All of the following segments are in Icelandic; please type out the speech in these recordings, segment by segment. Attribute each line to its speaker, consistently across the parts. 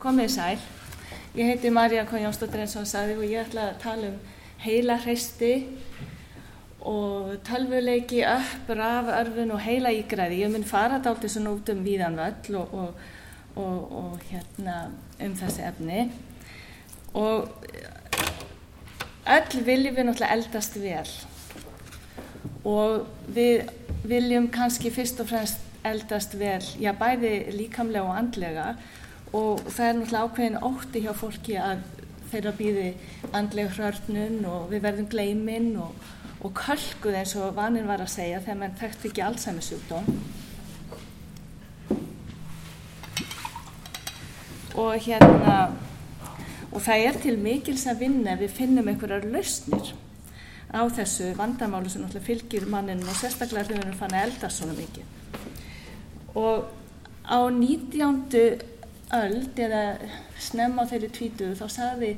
Speaker 1: Komið sæl. Ég heiti Marja K. Jónsdóttir eins og hann sagði og ég ætla að tala um heila hreisti og tölvuleiki, upp, raf, örfun og heila ígræði. Ég mun fara dálta svona út um víðan völl og, og, og, og hérna um þessi efni. Og öll viljum við náttúrulega eldast vel og við viljum kannski fyrst og fremst eldast vel, já bæði líkamlega og andlega og það er náttúrulega ákveðin ótti hjá fólki að þeirra býði andlega hrörnun og við verðum gleiminn og, og kölkuð eins og vaninn var að segja þegar mann þekkt ekki Alzheimer-sjúkdóm og hérna og það er til mikils að vinna við finnum einhverjar lausnir á þessu vandamálu sem náttúrulega fylgir manninn og sérstaklega þegar við erum fann að elda svona mikið og á 19. öld eða snemma á þeirri tvítuðu þá saði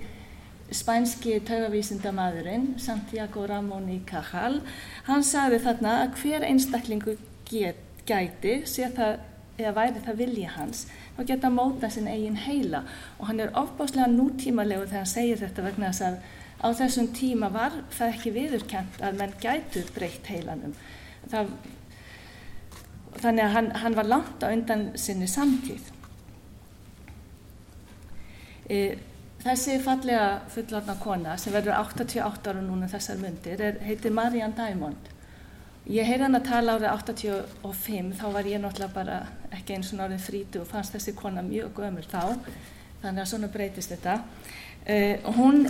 Speaker 1: spænski taugavísindamadurinn Santiago Ramón y Cajal hann saði þarna að hver einstaklingu get, gæti það eða væri það vilja hans þá geta móta sinn eigin heila. Og hann er ofbáslega nútímalegu þegar hann segir þetta vegna þess að á þessum tíma var það ekki viðurkent að menn gætu breytt heilanum. Það, þannig að hann, hann var langt á undan sinni samtíð þessi fallega fullorna kona sem verður 88 ára núna þessar myndir er, heitir Marianne Diamond. Ég heyrði hann að tala árið 85 þá var ég náttúrulega bara ekki eins og árið 30 og fannst þessi kona mjög gömur þá þannig að svona breytist þetta. Uh, hún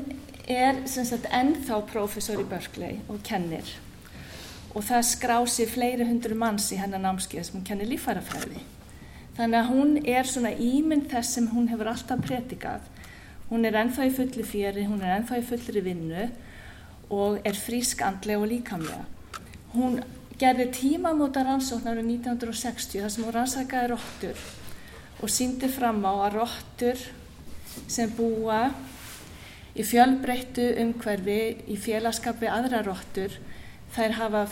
Speaker 1: er sem sagt ennþá profesor í Berkeley og kennir. Og það skrási fleiri hundru manns í hennar námskeið sem hún kennir lífærafræði. Þannig að hún er svona ímynd þess sem hún hefur alltaf pretikað. Hún er ennþá í fulli fjöri, hún er ennþá í fullri vinnu og er frísk andlega og líkamlega. Hún gerði tímamóta rannsóknar árið 1960 þar sem hún rannsakaði róttur og síndi fram á að róttur sem búa Í fjölbreyttu umhverfi, í félagskapi aðra róttur, þær hafa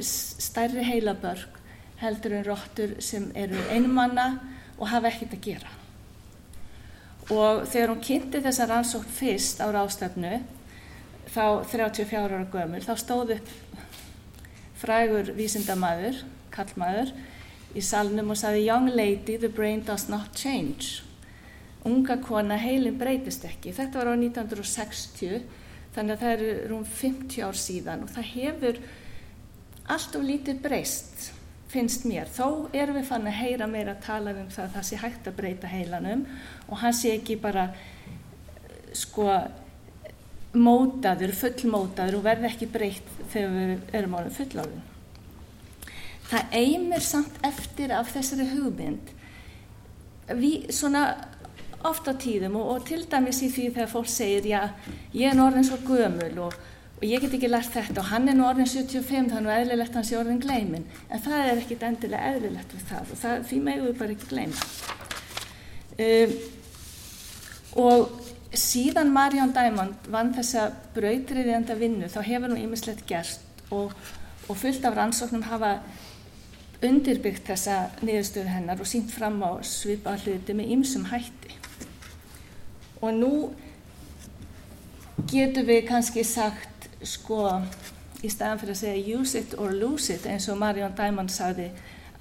Speaker 1: stærri heilabörg heldur en róttur sem eru einmanna og hafa ekkert að gera. Og þegar hún kynnti þessa rannsókn fyrst á rástefnu, þá 34 ára gömul, þá stóð upp frægur vísindamæður, kallmæður, í salnum og saði Young lady, the brain does not change unga kona heilin breytist ekki. Þetta var á 1960 þannig að það eru rúm 50 ár síðan og það hefur allt og lítið breyst finnst mér. Þó erum við fann að heyra meira að tala um það að það sé hægt að breyta heilanum og hann sé ekki bara sko mótaður, fullmótaður og verði ekki breytt þegar við erum ánum fulláðin. Það eigmir samt eftir af þessari hugmynd við svona oft á tíðum og, og til dæmis í því þegar fólk segir já, ég er orðin svo gömul og, og ég get ekki lært þetta og hann er nú orðin 75 þannig að eðlilegt hans er orðin gleimin en það er ekkit endilega eðlilegt við það og það, því megum við bara ekki gleima um, og síðan Marjón Dæmond vann þessa brautriði enda vinnu þá hefur hún ýmislegt gert og, og fullt af rannsóknum hafa undirbyggt þessa niðurstöðu hennar og sínt fram á svipa hluti með ýmsum hætti. Og nú getur við kannski sagt sko í staðan fyrir að segja use it or lose it eins og Marion Diamond sagði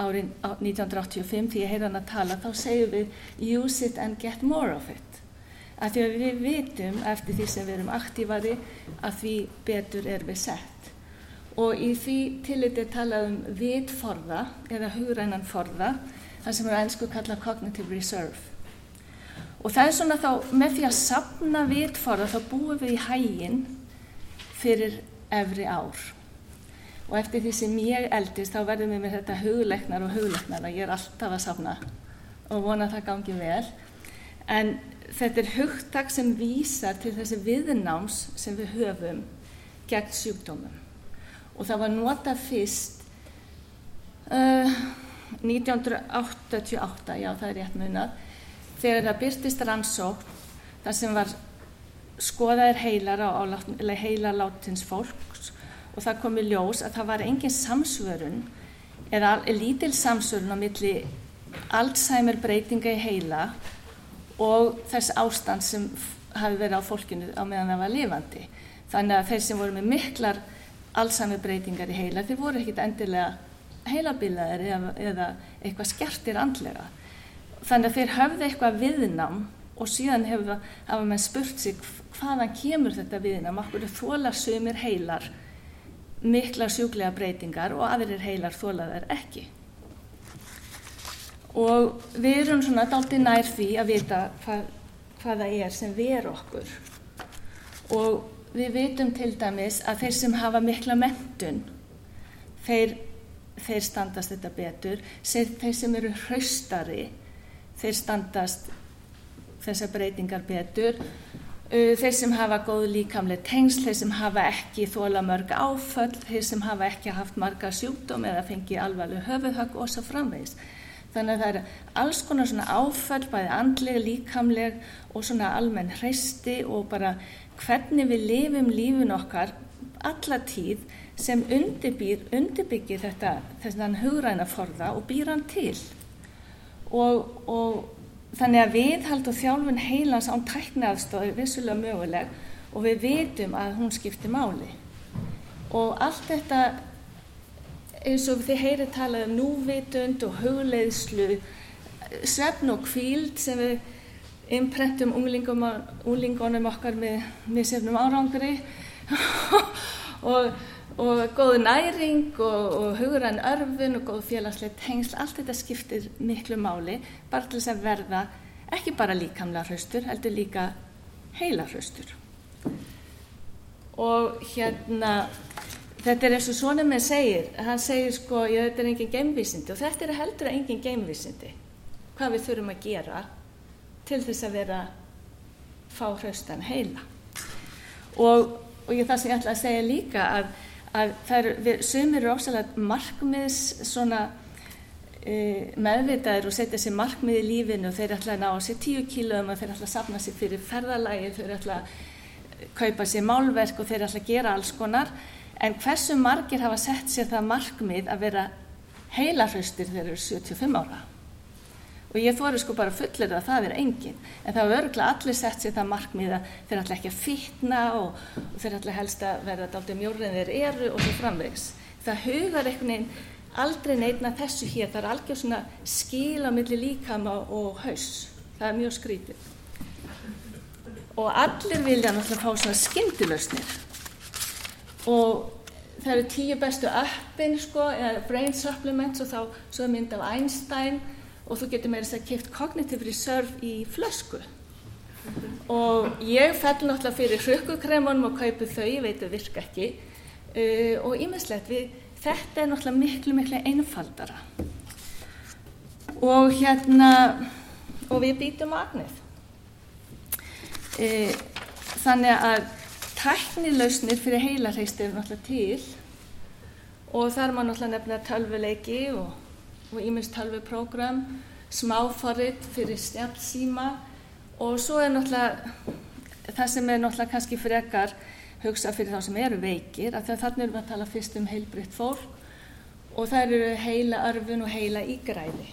Speaker 1: árið 1985 því ég heyrði hann að tala þá segjum við use it and get more of it. Að því að við vitum eftir því sem við erum aktífari að því betur er við sett. Og í því tilliti talað um vitforða eða hugrænan forða það sem er að ennsku kalla cognitive reserve. Og það er svona þá, með því að sapna vitforða þá búum við í hægin fyrir efri ár. Og eftir því sem ég eldist þá verðum við með þetta hugleiknar og hugleiknar að ég er alltaf að sapna og vona að það gangi vel. En þetta er hugtak sem vísar til þessi viðnáms sem við höfum gegn sjúkdómum. Og það var nota fyrst uh, 1988, já það er rétt munað, þegar það byrtist rannsókn þar sem var skoðaðir heilar á, á heila látins fólks og það komi ljós að það var engin samsvörun eða lítil samsvörun á milli Alzheimer breytinga í heila og þess ástand sem hafi verið á fólkinu á meðan það var lifandi. Þannig að þeir sem voru með miklar allsami breytingar í heila, þeir voru ekkit endilega heilabilaðir eða, eða eitthvað skertir andlega. Þannig að þeir höfðu eitthvað viðnám og síðan hefur með spurt sig hvaðan kemur þetta viðnám, okkur er þóla sömur heilar, miklar sjúklega breytingar og aðrir heilar þólaðar ekki. Og við erum svona daldi nær því að vita hvað, hvað það er sem ver okkur. Og við veitum til dæmis að þeir sem hafa mikla mentun, þeir, þeir standast þetta betur, þeir sem eru hraustari, þeir standast þessar breytingar betur, þeir sem hafa góð líkamlega tengsl, þeir sem hafa ekki þóla mörg áföll, þeir sem hafa ekki haft marga sjúkdóm eða fengi alvarleg höfuðhögg og svo framvegis. Þannig að það eru alls konar svona áföll, bæði andleg, líkamleg og svona almenn hreisti og bara hvernig við lifum lífin okkar alla tíð sem undirbýr, undirbyggir þetta þessan hugræna forða og býr hann til. Og, og þannig að viðhald og þjálfun heilans án tæknaðstóð er vissulega möguleg og við vitum að hún skiptir máli. Og allt þetta eins og þið heyrið talað um núvitund og hugleiðslu, svefn og kvíld sem við imprentum unglingunum okkar með, með sefnum árangri og, og góð næring og, og hugrann örfun og góð félagslega tengsl, allt þetta skiptir miklu máli bara til þess að verða ekki bara líkamlega hraustur, heldur líka heila hraustur. Og hérna Þetta er eins og svona með segir, hann segir sko, já þetta er engin geimvísindi og þetta er heldur að engin geimvísindi. Hvað við þurfum að gera til þess að vera fá hraustan heila. Og, og ég það sem ég ætla að segja líka að, að það eru, sumir eru ósalega markmiðs svona e, meðvitaður og setja sér markmið í lífinu og þeir ætla að ná sér tíu kílum og þeir ætla að sapna sér fyrir ferðalagi, þeir ætla að kaupa sér málverk og þeir ætla að gera alls konar En hversu margir hafa sett sér það markmið að vera heilarhaustir þegar þeir eru 75 ára? Og ég þóru sko bara fullir að það er engin. En það var örgulega allir sett sér það markmið að þeir ætla ekki að fitna og, þeir ætla helst að verða dálta mjórið en þeir eru og svo framvegs. Það hugar einhvern veginn aldrei neitna þessu hér. Það er algjör svona skil á milli líkama og haus. Það er mjög skrítið. Og allir vilja náttúrulega fá svona skindilösnir og það eru tíu bestu appin sko, brain supplements og þá svo mynd af Einstein og þú getur meira þess að kipt cognitive reserve í flösku. Og ég fell náttúrulega fyrir hrökkukremunum og kaupu þau, ég veit að virka ekki. Uh, og ímiðslegt við þetta er náttúrulega miklu miklu einfaldara. Og hérna og við býtum agnið uh, þannig að tæknilausnir fyrir heilarheisti eru náttúrulega til. Og þar má náttúrulega nefna tölvuleiki og íminst tölvuprógram, smáforrið fyrir stjálfsíma og svo er náttúrulega það sem er náttúrulega kannski frekar hugsa fyrir þá sem eru veikir að þannig erum við að tala fyrst um heilbritt fólk og það eru heila örfun og heila ígræði.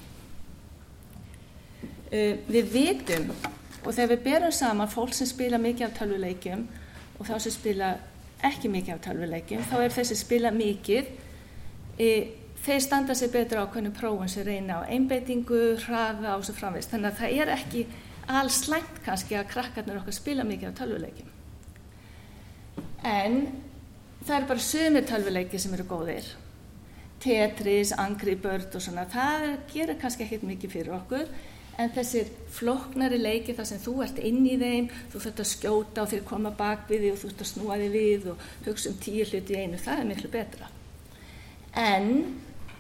Speaker 1: Við vitum og þegar við berum saman fólk sem spila mikið af tölvuleikjum og þá sem spila ekki mikið af tölvuleikjum, þá er þessi spila mikið, e, þeir standa sér betur á hvernig prófum sem reyna á einbeitingu, hraða og svo framvist. Þannig að það er ekki alls slæmt kannski að krakkarnir okkar spila mikið af tölvuleikjum. En það er bara sömur tölvuleiki sem eru góðir. Tetris, Angry Bird og svona, það gerir kannski ekkert mikið fyrir okkur en þessir floknari leiki þar sem þú ert inn í þeim, þú þurft að skjóta og þeir koma bak við því og þú þurft að snúa þig við og hugsa um tíu hluti í einu, það er miklu betra. En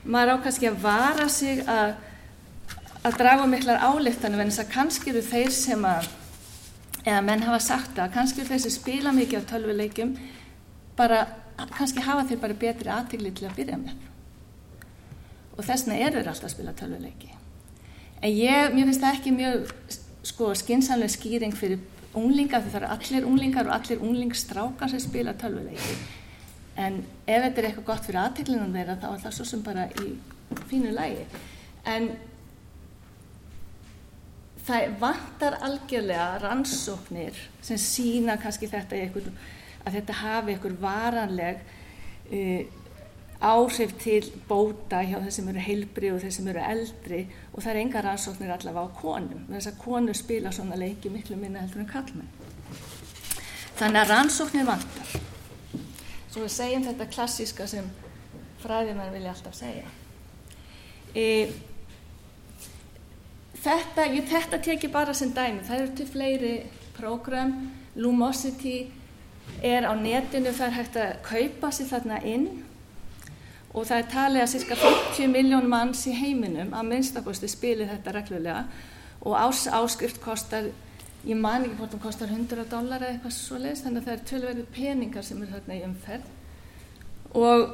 Speaker 1: maður á kannski að vara sig að, að draga miklar áliftanum en þess að kannski eru þeir sem að, eða menn hafa sagt að kannski eru þeir sem spila mikið á tölvuleikum, bara, kannski hafa þeir bara betri aðtegli til að byrja með. Og þessna eru þeir alltaf að spila tölvuleiki. En ég, mér finnst það ekki mjög sko, skinsanlega skýring fyrir unglingar, því það eru allir unglingar og allir unglingsstrákar sem spila tölvuleiki. En ef þetta er eitthvað gott fyrir aðteglunum þeirra, þá er það svo sem bara í fínu lægi. En það vantar algjörlega rannsóknir sem sína kannski þetta einhver, að þetta hafi einhver varanleg uh, áhrif til bóta hjá þeir sem eru heilbri og þeir sem eru eldri. Og það er enga rannsóknir allavega á konum. Þess að konur spila svona leiki miklu minna heldur en kallmenn þannig að rannsóknir vantar svo við segjum þetta klassíska sem fræðimenn vilja alltaf segja. E, Þetta, ég, þetta tekið bara sem dæmi, það eru til fleiri prógram, Lumosity er á netinu, það er hægt að kaupa sér þarna inn. Og það er talið að cirka 50 miljón manns í heiminum að minnstakosti spilir þetta reglulega. Og ás, áskrift kostar, ég man ekki hvort það kostar 100 dólar eða eitthvað svo leiðist, þannig að það er tölverið peningar sem er þarna í umferð og,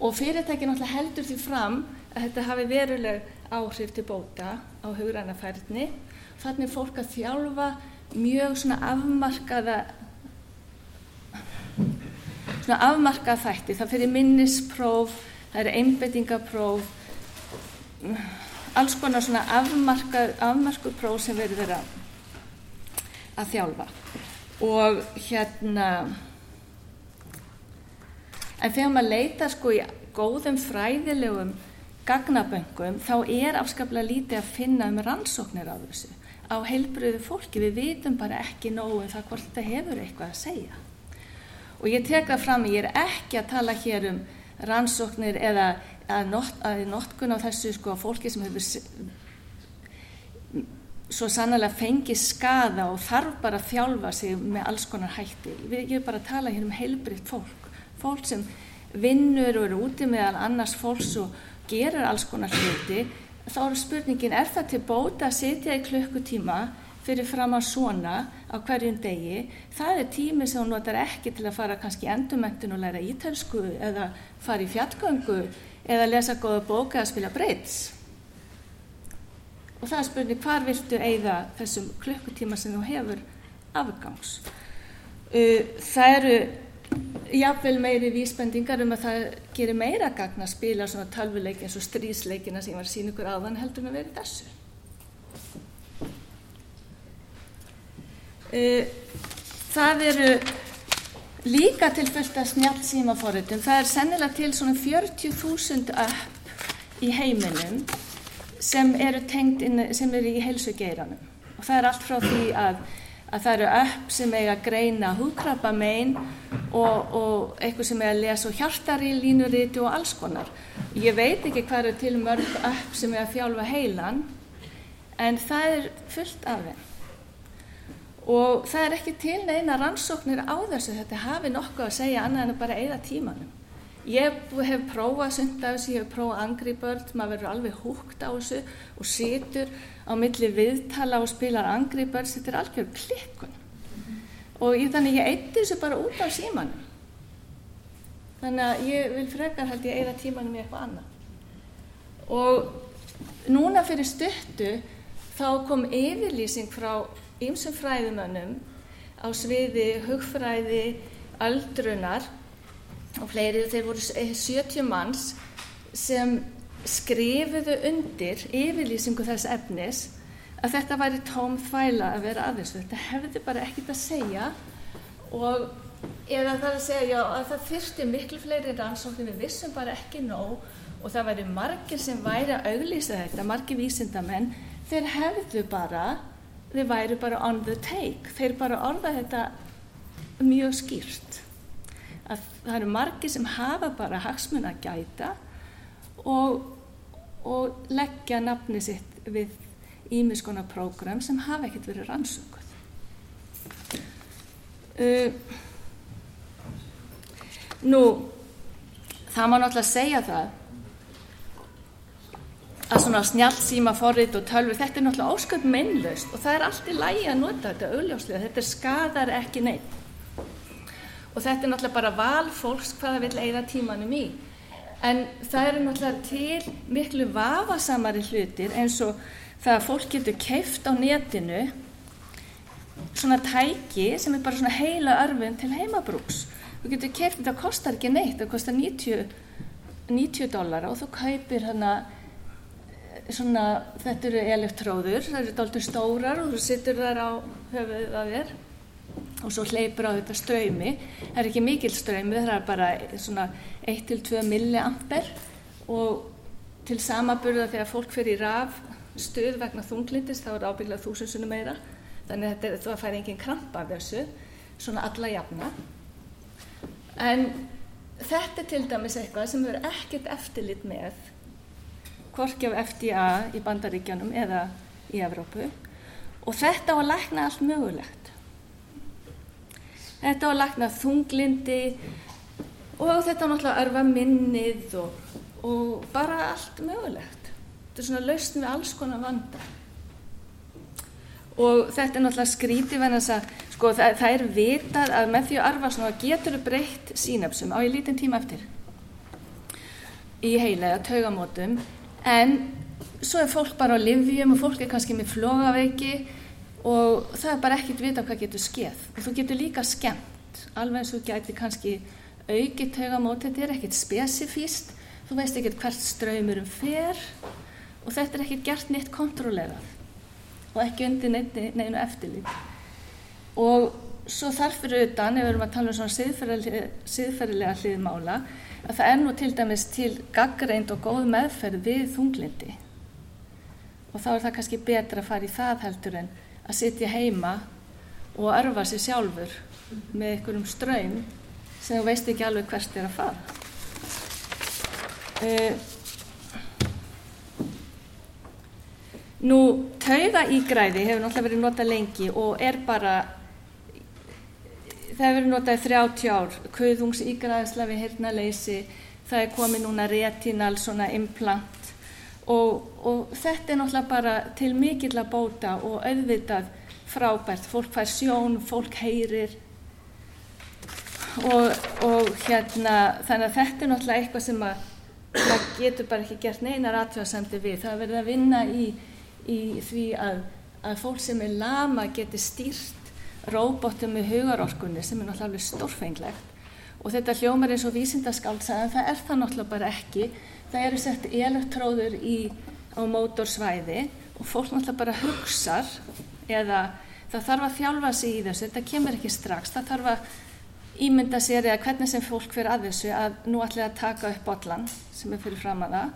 Speaker 1: og fyrirtæki náttúrulega heldur því fram að þetta hafi veruleg áhrif til bóta á hugranafærni. Þannig er fólk að þjálfa mjög svona afmarkaða svona afmarkað þætti. Það fyrir minnispróf, það eru einbettingapróf, alls konar svona afmarkuð próf sem verður vera að þjálfa. Og hérna, en þegar maður leita sko í góðum fræðilegum gagnaböngum þá er afskaplega lítið að finna um rannsóknir á þessu á heilbröðu fólki, við vitum bara ekki nógu um það hvort þetta hefur eitthvað að segja og ég tek það fram ég er ekki að tala hér um rannsóknir eða að, not, að notkun á þessu sko fólki sem hefur svo sannlega fengið skada og þarf bara að þjálfa sig með alls konar hætti. Ég er bara að tala hér um heilbröðt fólk. Fólk sem vinnur og eru úti meðal annars fólks og gerir alls konar hluti þá er spurningin, er það til bóta að sitja í klukkutíma fyrir fram að svona á hverjum degi? Það er tími sem hún notar ekki til að fara kannski endurmentin og læra ítelsku eða fara í fjallgöngu eða lesa góða bóka eða spila breyts og það er spurning hvar viltu eigða þessum klukkutíma sem þú hefur afgangs uh, það eru jafnvel meiri vísbendingar um að það gerir meira gagn að spila svona talvuleiki eins og strísleikina sem var sín ykkur áðan heldur með verið þessu. Það eru líka tilfellt að snjátt símaforritum. Það er sennilega til svona 40.000 upp í heiminum sem eru inn, sem eru í heilsugeiranum og það er allt frá því að að það eru upp sem eiga að greina húkrabba megin og, og eitthvað sem eiga að lesa hjartari, línuriti og alls konar. Ég veit ekki hvað eru til mörg upp sem eiga að fjálfa heilan en það er fullt af þeim. Og það er ekki til neina rannsóknir á þessu þetta hafi nokkuð að segja annað en að bara eigða tímanum. Ég hef prófað sund af þessu, ég hef prófað Angry Bird, maður verður alveg húgt á þessu og situr á milli viðtala og spilar Angry Birds, þetta er algjör klikkun. Og ég, þannig ég eitti þessu bara út á símanum. Þannig að ég vil frekar held ég eða tímanum í eitthvað annað. Og núna fyrir stuttu þá kom yfirlýsing frá ýmsum fræðumönnum á sviði hugfræði aldrunar og fleiri. Þeir voru 70 manns sem skrifuðu undir yfirlýsingu þess efnis að þetta væri tóm þvæla að vera aðeins þetta hefði bara ekkit að segja og eða það að segja já, að það þurfti miklu fleiri rannsóknir. Við vissum bara ekki nóg og það væri margir sem væri að auglýsa þetta margir vísindamenn. Þeir hefðu bara þeir væri bara on the take þeir bara orða þetta mjög skýrt að það eru margi sem hafa bara hagsmun að gæta og, og leggja nafni sitt við ímiskona prógram sem hafa ekkert verið rannsökuð. Uh, nú, það má náttúrulega segja það að svona snjálfsíma forrið og tölvi, þetta er náttúrulega ósköp meinlaust og það er allt í lægi að nota þetta augljóslega, þetta skadar ekki neitt. Og þetta er náttúrulega bara val fólks hvaða vil eigða tímanum í. En það eru náttúrulega til miklu vafasamari hlutir eins og það að fólk getur keift á netinu svona tæki sem er bara svona heila örfun til heimabrúks. Þú getur keift, þetta kostar ekki neitt það kostar 90 90 dólar og þú kaupir hana svona, þetta eru elektróður, það eru doldur stórar og þú sittur þar á höfuðið að þér og svo hleypur á þetta ströymi. Það er ekki mikil ströymi, það er bara svona 1-2 milliamper og til samaburða þegar fólk fyrir í raf stuð vegna þunglindist þá er ábygglega þúsunsunum meira. Þannig að þetta fær engin krampa af þessu, svona alla jafna. En þetta er til dæmis eitthvað sem verður ekkert eftirlit með hvorki af FDA í bandaríkjanum eða í Evrópu og þetta á að lækna allt mögulegt. Þetta á að lækna þunglindi og þetta á náttúrulega örfa minnið og, og bara allt mögulegt. Þetta er svona lausn við alls konar vanda. Og þetta er náttúrulega skrítið venn að sko, það, það er vitað að með því að arfa svona getur þau breytt sínapsum á í lítinn tíma eftir í heila eða taugamótum en svo er fólk bara á livjum og fólk er kannski með flogaveiki og það er bara ekkert vita hvað getur skeið og þú getur líka skemmt alveg eins og getur kannski aukið taugamót, þetta er ekkert spesifíst þú veist ekkert hvert ströymurum fer og þetta er ekkert gert neitt kontrollerað og ekki undir neinu eftirlít og svo þarfur utan, ef við erum að tala um svona siðferðilega hliðmála að það er nú til dæmis til gaggreind og góð meðferð við þunglindi og þá er það kannski betra að fara í það heldur en að sitja heima og örfa sér sjálfur með einhverjum ströym sem þú veist ekki alveg hvert er að fara. Uh, nú, tauga ígræði hefur náttúrulega verið notað lengi og er bara það hefur verið notað í 30 ár, kuðungsígræðsla við hirnaleysi, það er komið núna retinal svona implant. Og, og þetta er náttúrulega bara til mikill að bóta og auðvitað frábært, fólk fær sjón, fólk heyrir. Og, og hérna þannig að þetta er náttúrulega eitthvað sem að það getur bara ekki gert neinar aðtjóðasamti við, það verður að vinna í, í því að, að fólk sem er lama getur stýrt róbótum með hugarorkunni sem er náttúrulega alveg stórfenglegt. Og þetta hljómar eins og vísindaskáldsað en það er það náttúrulega bara ekki. Það eru sett elektróður í, á mótorsvæði og fólk náttúrulega bara hugsar eða það þarf að þjálfa sig í þessu. Þetta kemur ekki strax, það þarf að ímynda sér eða hvernig sem fólk fyrir að þessu að nú ætla að taka upp botlan sem er fyrir fram að það.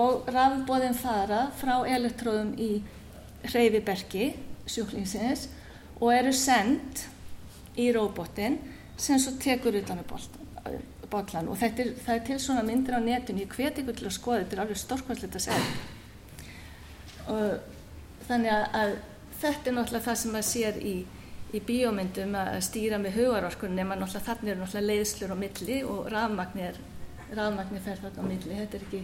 Speaker 1: Og rafbóðin fara frá elektróðum í hreyfiberki sjúklingsins og eru sendt í róbótin sem svo tekur utan með bollan og þetta er, er til svona myndir á netinu, ég hveti ykkur til að skoða þetta er alveg stórkvæmslegt að segja og þannig að, að þetta er náttúrulega það sem maður sér í, í bíómyndum að stýra með hugarorkunni nema náttúrulega þannig eru náttúrulega leiðslur á milli og rafmagnir rafmagnir fer þarna á milli. Þetta er ekki,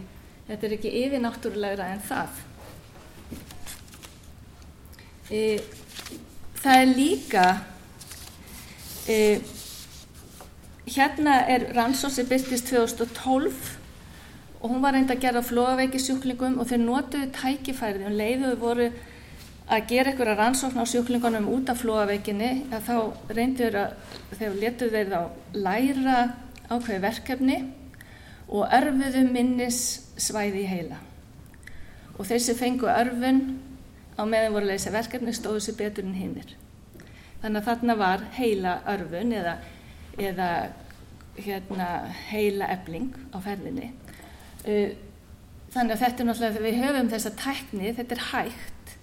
Speaker 1: þetta er ekki yfirnáttúrulegra en það. E, það er líka e, hérna er rannsóð sem byrtist 2012 og hún var reynd að gera flóaveiki sjúklingum og þeir notuðu tækifærið og um leiðuðu voru að gera einhverja rannsókn á sjúklingunum út af flóaveikinni að þá reyndur að þegar letuðu þeir þá læra ákveði verkefni og örfuðu minnis svæði í heila. Og þeir sem fengu örfun á meðan voru að leysa verkefni stóðu sér betur en hinnir. Þannig að þarna var heila örfun eða, eða hérna, heila ebling á ferðinni. Þannig að þetta er náttúrulega, þegar við höfum þessa tækni, þetta er hægt,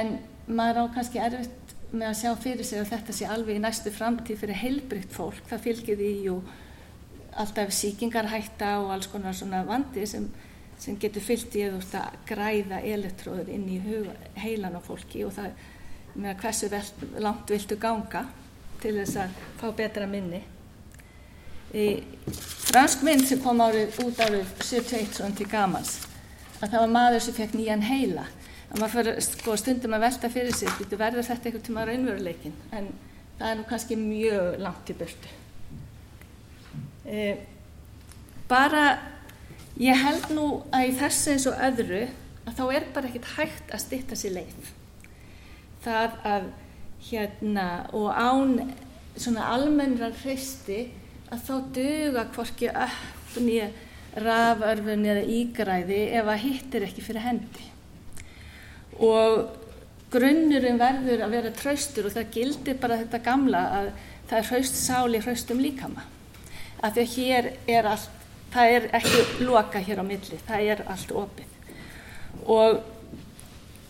Speaker 1: en maður á kannski erfitt með að sjá fyrir sig að þetta sé alveg í næstu framtíð fyrir heilbrygt fólk. Það fylgir í jú alltaf síkingarhætta og alls konar svona vandi sem sem getur fyllt í að græða elektróður inn í heilan á fólki og það með að hversu vel, langt viltu ganga til þess að fá betra minni. Í fransk mynd sem kom árið út árið 71 til gamans að það var maður sem fekk nýjan heila að maður fyrir sko, stundum að velta fyrir sig þú verður þetta eitthvað til maður raunveruleikin en það er nú kannski mjög langt í börtu. E, bara Ég held nú að í þessu eins og öðru að þá er bara ekkert hægt að stitta sér leið. Það að hérna og án svona almennra hristi að þá duga hvorki öppni raförfun eða ígræði ef að hitt er ekki fyrir hendi. Og grunnurinn verður að vera traustur og það gildir bara þetta gamla að það er hraust sáli hraustum líkama. Af því að hér er allt, það er ekki loka hér á milli, það er allt opið. Og,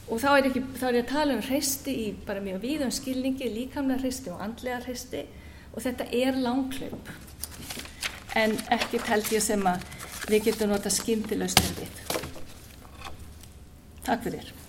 Speaker 1: og þá, er ekki, þá er ég að tala um hreisti í bara mjög víðum skilningi, líkamlega hreisti og andlega hreisti og þetta er langklaup. En ekki held ég sem að við getum nota skyndilausnir við. Takk fyrir.